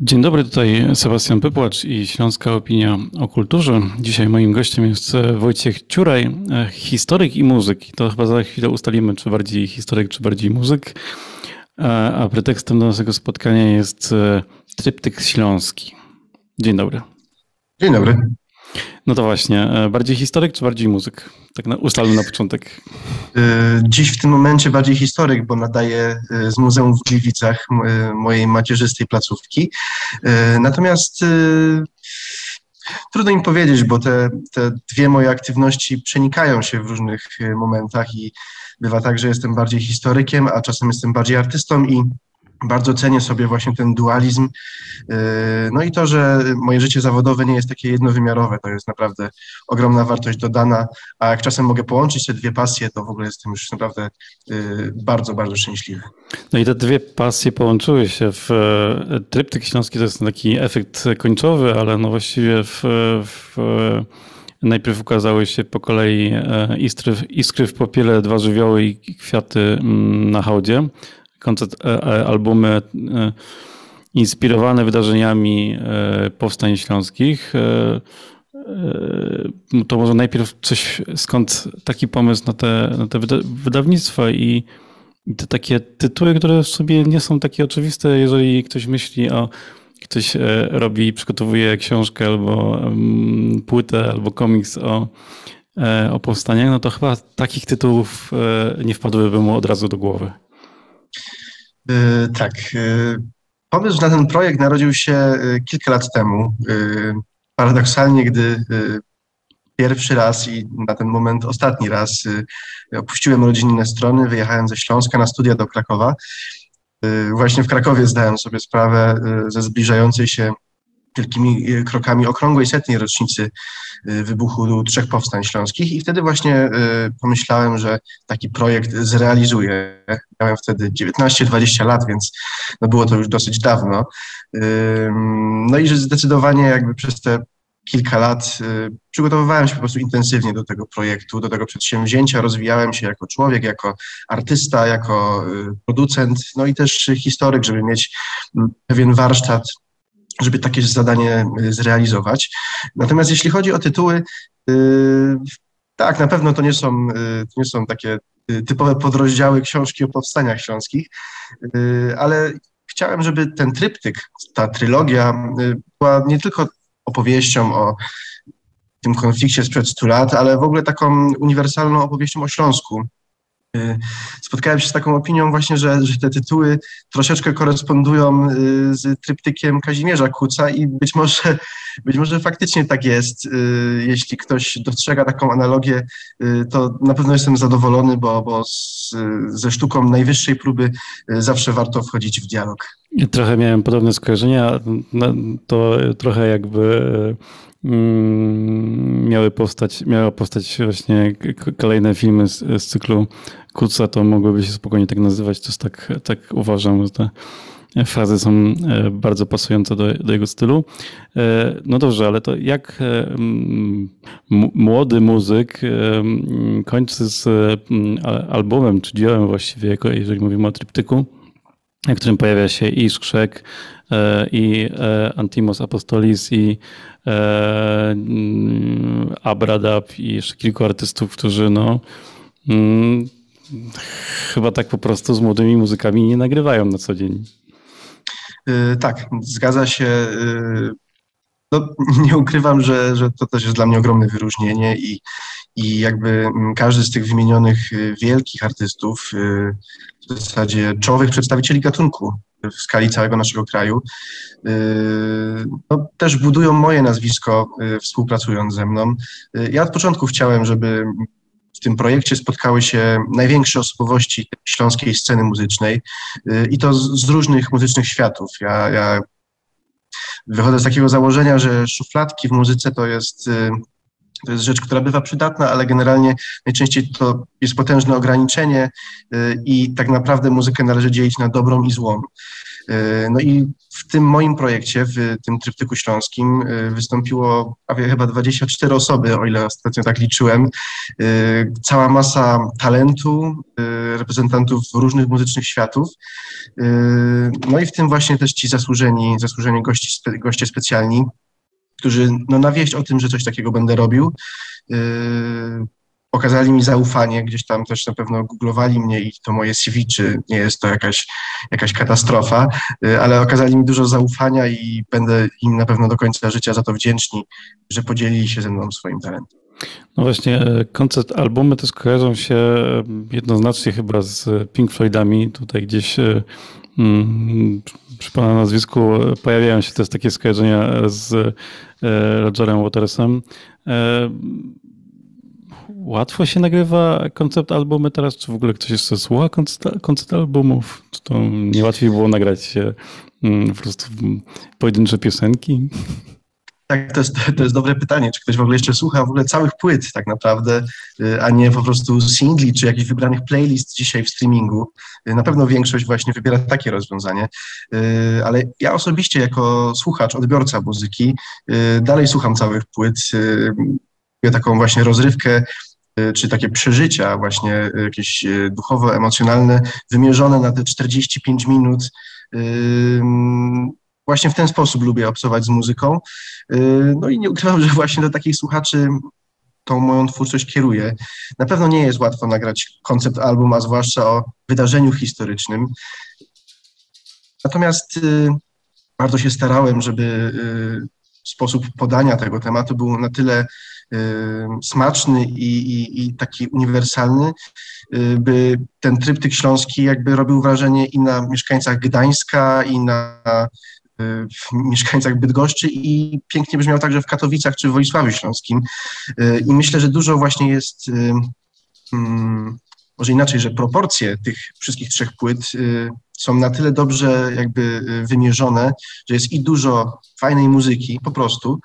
Dzień dobry, tutaj Sebastian Pypłacz i Śląska Opinia o Kulturze. Dzisiaj moim gościem jest Wojciech Ciuraj, historyk i muzyk. To chyba za chwilę ustalimy, czy bardziej historyk, czy bardziej muzyk. A pretekstem do naszego spotkania jest tryptyk śląski. Dzień dobry. Dzień dobry. No to właśnie, e, bardziej historyk czy bardziej muzyk? Tak na, ustalmy na początek. E, dziś w tym momencie bardziej historyk, bo nadaję e, z Muzeum w Gliwicach mojej macierzystej placówki. Natomiast trudno im powiedzieć, bo te, te dwie moje aktywności przenikają się w różnych momentach i bywa tak, że jestem bardziej historykiem, a czasem jestem bardziej artystą i bardzo cenię sobie właśnie ten dualizm. Yy, no i to, że moje życie zawodowe nie jest takie jednowymiarowe, to jest naprawdę ogromna wartość dodana, a jak czasem mogę połączyć te dwie pasje, to w ogóle jestem już naprawdę yy, bardzo, bardzo szczęśliwy. No i te dwie pasje połączyły się w e, Tryptyk Śląski, to jest taki efekt końcowy, ale no właściwie w, w Najpierw ukazały się po kolei e, iskry, iskry w popiele, dwa żywioły i kwiaty mm, na hołdzie koncert, e, e, albumy e, inspirowane wydarzeniami powstań śląskich. To może najpierw coś, skąd taki pomysł na te, na te wydawnictwa i te takie tytuły, które w sobie nie są takie oczywiste, jeżeli ktoś myśli o ktoś robi, przygotowuje książkę albo mm, płytę, albo komiks o, o powstaniach, no to chyba takich tytułów nie wpadłyby mu od razu do głowy. E, tak. E, pomysł na ten projekt narodził się e, kilka lat temu. Paradoksalnie, gdy pierwszy raz i na ten moment ostatni raz opuściłem rodzinne strony, wyjechałem ze Śląska na studia do Krakowa. Właśnie w Krakowie zdałem sobie sprawę ze zbliżającej się wielkimi krokami okrągłej setnej rocznicy Y, wybuchu trzech powstań śląskich i wtedy właśnie y, pomyślałem, że taki projekt zrealizuję. Miałem wtedy 19-20 lat, więc no było to już dosyć dawno. No i że zdecydowanie jakby przez te kilka lat przygotowywałem się po prostu intensywnie do tego projektu, do tego przedsięwzięcia, rozwijałem się jako człowiek, jako artysta, jako producent, no i też historyk, żeby mieć pewien warsztat żeby takie zadanie y, zrealizować. Natomiast jeśli chodzi o tytuły, y, tak, na pewno to nie są, y, to nie są takie typowe podrozdziały książki o powstaniach śląskich, ale chciałem, żeby ten tryptyk, ta trylogia była nie tylko opowieścią o tym konflikcie sprzed 100 lat, ale w ogóle taką uniwersalną opowieścią o Śląsku, spotkałem się z taką opinią właśnie, że, że te tytuły troszeczkę korespondują y, z tryptykiem Kazimierza Kuca i być może, być może faktycznie tak jest. Y, jeśli ktoś dostrzega taką analogię, to na pewno jestem zadowolony, bo, bo z, ze sztuką najwyższej próby zawsze warto wchodzić w dialog. Trochę miałem podobne skojarzenia. To trochę jakby Mm, miały powstać, miały powstać właśnie kolejne filmy z, z cyklu Kuca, to mogłyby się spokojnie tak nazywać. To jest tak, tak uważam, że te frazy są e, bardzo pasujące do, do jego stylu. E, no dobrze, ale to jak e, młody muzyk kończy z albumem, czy dziełem właściwie, jeżeli mówimy o tryptyku, w którym pojawia się i Skrzek, i Antimos Apostolis, i e, mm, Abradab i jeszcze kilku artystów, którzy no mm, chyba tak po prostu z młodymi muzykami nie nagrywają na co dzień. Tak, zgadza się. No, nie ukrywam, że, że to też jest dla mnie ogromne wyróżnienie i, i jakby mm, każdy z tych wymienionych y, wielkich artystów, y, w zasadzie czołowych przedstawicieli gatunku, w skali całego naszego kraju, y, no, też budują moje nazwisko współpracując ze mną. Ja od początku chciałem, żeby w tym projekcie spotkały się największe osobowości śląskiej sceny muzycznej i to z różnych muzycznych światów. Ja, ja wychodzę z takiego założenia, że szufladki w muzyce to jest to jest rzecz, która bywa przydatna, ale generalnie najczęściej to jest potężne ograniczenie y, i tak naprawdę muzykę należy dzielić na dobrą i złą. No i w tym moim projekcie, w tym tryptyku śląskim wystąpiło prawie chyba 24 osoby, o ile ostatnio tak liczyłem. Cała masa talentu, reprezentantów różnych muzycznych światów. No i w tym właśnie też ci zasłużeni, zasłużeni gości, goście specjalni, którzy no, na wieść o tym, że coś takiego będę robił, pokazali mi zaufanie, gdzieś tam też na pewno googlowali mnie i to moje CV, czy nie jest to jakaś, jakaś katastrofa, y, ale okazali mi dużo zaufania i będę im na pewno do końca życia za to wdzięczni, że podzielili się ze mną swoim talentem. No właśnie, e, koncept albumy to skojarzą się e, jednoznacznie chyba z Pink Floydami. Tutaj gdzieś e, mm, przy pana nazwisku pojawiają się też takie skojarzenia z Rogerem Watersem łatwo się nagrywa koncept albumy teraz? Czy w ogóle ktoś jeszcze słucha koncept, albumów? Czy to nie łatwiej było nagrać się mm, po prostu pojedyncze piosenki? Tak, to jest, to jest dobre pytanie. Czy ktoś w ogóle jeszcze słucha w ogóle całych płyt tak naprawdę, y, a nie po prostu singli czy jakichś wybranych playlist dzisiaj w streamingu. Y, na pewno większość właśnie wybiera takie rozwiązanie, y, ale ja osobiście jako słuchacz, odbiorca muzyki dalej słucham całych płyt. Taką właśnie rozrywkę czy takie przeżycia właśnie jakieś duchowo-emocjonalne wymierzone na te 45 minut. Właśnie w ten sposób lubię obcować z muzyką. No i nie ukrywam, że właśnie do takich słuchaczy tą moją twórczość kieruję. Na pewno nie jest łatwo nagrać koncept album, a zwłaszcza o wydarzeniu historycznym. Natomiast bardzo się starałem, żeby sposób podania tego tematu był na tyle smaczny i, i, i taki uniwersalny, y, by ten tryptyk śląski jakby robił wrażenie i na mieszkańcach Gdańska, i na y, mieszkańcach Bydgoszczy i pięknie brzmiał także w Katowicach czy w Wolisławiu Śląskim. Y, I myślę, że dużo właśnie jest, mm, może inaczej, że proporcje tych wszystkich trzech płyt są na tyle dobrze jakby y, wymierzone, że jest i dużo fajnej muzyki po prostu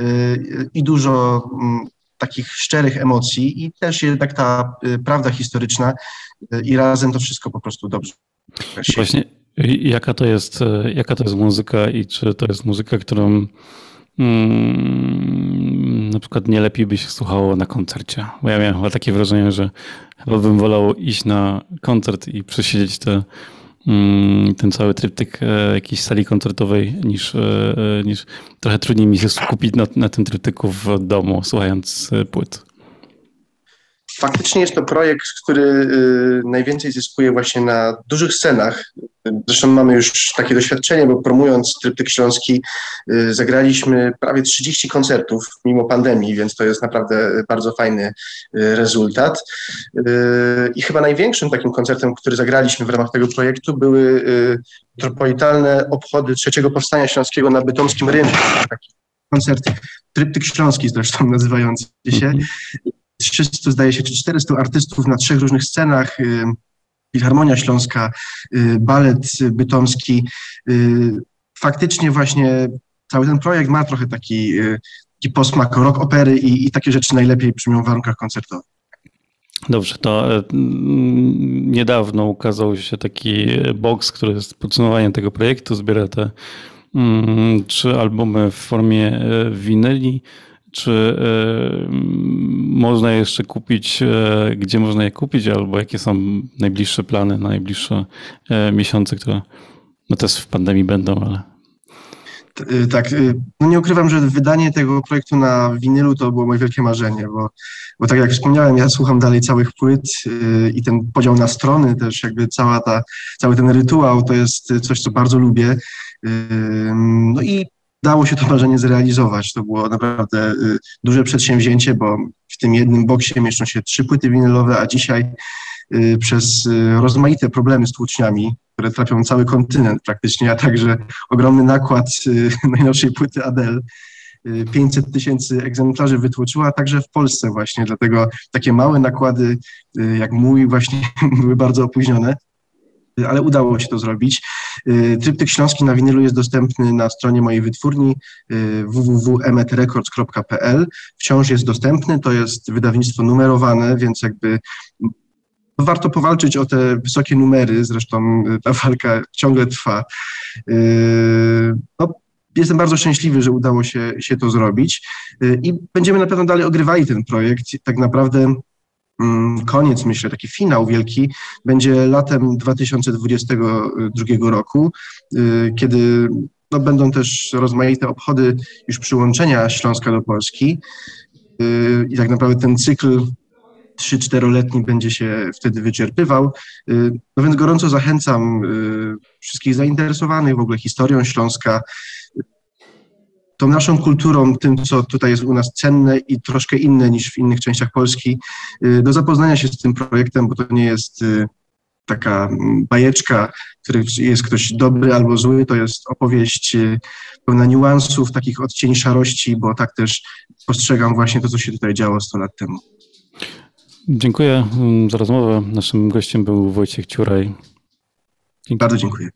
y, i dużo mm, takich szczerych emocji i też jednak ta y, prawda historyczna i razem to wszystko po prostu dobrze. Właśnie jaka to jest, jaka to jest muzyka i czy to jest muzyka, którą mm, na przykład nie lepiej by się słuchało na koncercie? Bo ja miałem takie wrażenie, że chyba bym wolał iść na koncert i przesiedzieć te Mm, ten cały tryptyk e, jakiejś sali koncertowej, niż, e, e, niż trochę trudniej mi się skupić na, na tym tryptyku w domu, słuchając płyt. Faktycznie jest to projekt, który y, najwięcej zyskuje właśnie na dużych scenach. Zresztą mamy już takie doświadczenie, bo promując Tryptyk Śląski y, zagraliśmy prawie 30 koncertów mimo pandemii, więc to jest naprawdę bardzo fajny y, rezultat. I chyba największym takim koncertem, który zagraliśmy w ramach tego projektu były metropolitalne obchody trzeciego powstania śląskiego na Bytomskim Rynku. Taki koncert Tryptyk Śląski zresztą nazywający się. Mhm. 300, zdaje się, czy 400 artystów na trzech różnych scenach. Y, Filharmonia Śląska, y, balet bytomski. Y, faktycznie właśnie cały ten projekt ma trochę taki, taki posmak rock opery i, i takie rzeczy najlepiej brzmią w warunkach koncertowych. Dobrze, to e, niedawno ukazał się taki box, który jest podsumowaniem tego projektu, zbiera te mm, trzy albumy w formie winyli czy y, można jeszcze kupić, y, gdzie można je kupić, albo jakie są najbliższe plany na najbliższe y, miesiące, które no też w pandemii będą, ale. Tak, no nie ukrywam, że wydanie tego projektu na winylu to było moje wielkie marzenie, bo, bo tak jak wspomniałem, ja słucham dalej całych płyt i ten podział na strony, też jakby cała ta, cały ten rytuał to jest coś, co bardzo lubię. No i dało się to marzenie zrealizować. To było naprawdę y, duże przedsięwzięcie, bo w tym jednym boksie mieszczą się trzy płyty winylowe, a dzisiaj y, przez y, rozmaite problemy z tłuczniami, które trapią cały kontynent praktycznie, a także ogromny nakład najnowszej płyty Adele, 500 tysięcy egzemplarzy wytłoczyła, także w Polsce właśnie, dlatego takie małe nakłady jak mój właśnie były bardzo opóźnione ale udało się to zrobić. Y, tryptyk śląski na winylu jest dostępny na stronie mojej wytwórni y, www.emetrecords.pl. Wciąż jest dostępny, to jest wydawnictwo numerowane, więc jakby warto powalczyć o te wysokie numery, zresztą ta walka ciągle trwa. No, jestem bardzo szczęśliwy, że udało się, się to zrobić i będziemy na pewno dalej ogrywali ten projekt. Tak naprawdę koniec, myślę, taki finał wielki będzie latem 2022 roku, kiedy no, będą też rozmaite obchody już przyłączenia Śląska do Polski i tak naprawdę ten cykl 3-4-letni będzie się wtedy wyczerpywał. No więc gorąco zachęcam wszystkich zainteresowanych w ogóle historią Śląska, tą naszą kulturą, tym, co tutaj jest u nas cenne i troszkę inne niż w innych częściach Polski, do zapoznania się z tym projektem, bo to nie jest taka bajeczka, w której jest ktoś dobry albo zły, to jest opowieść pełna niuansów, takich odcieni szarości, bo tak też postrzegam właśnie to, co się tutaj działo 100 lat temu. Dziękuję za rozmowę. Naszym gościem był Wojciech Ciuraj. Dziękuję. Bardzo dziękuję.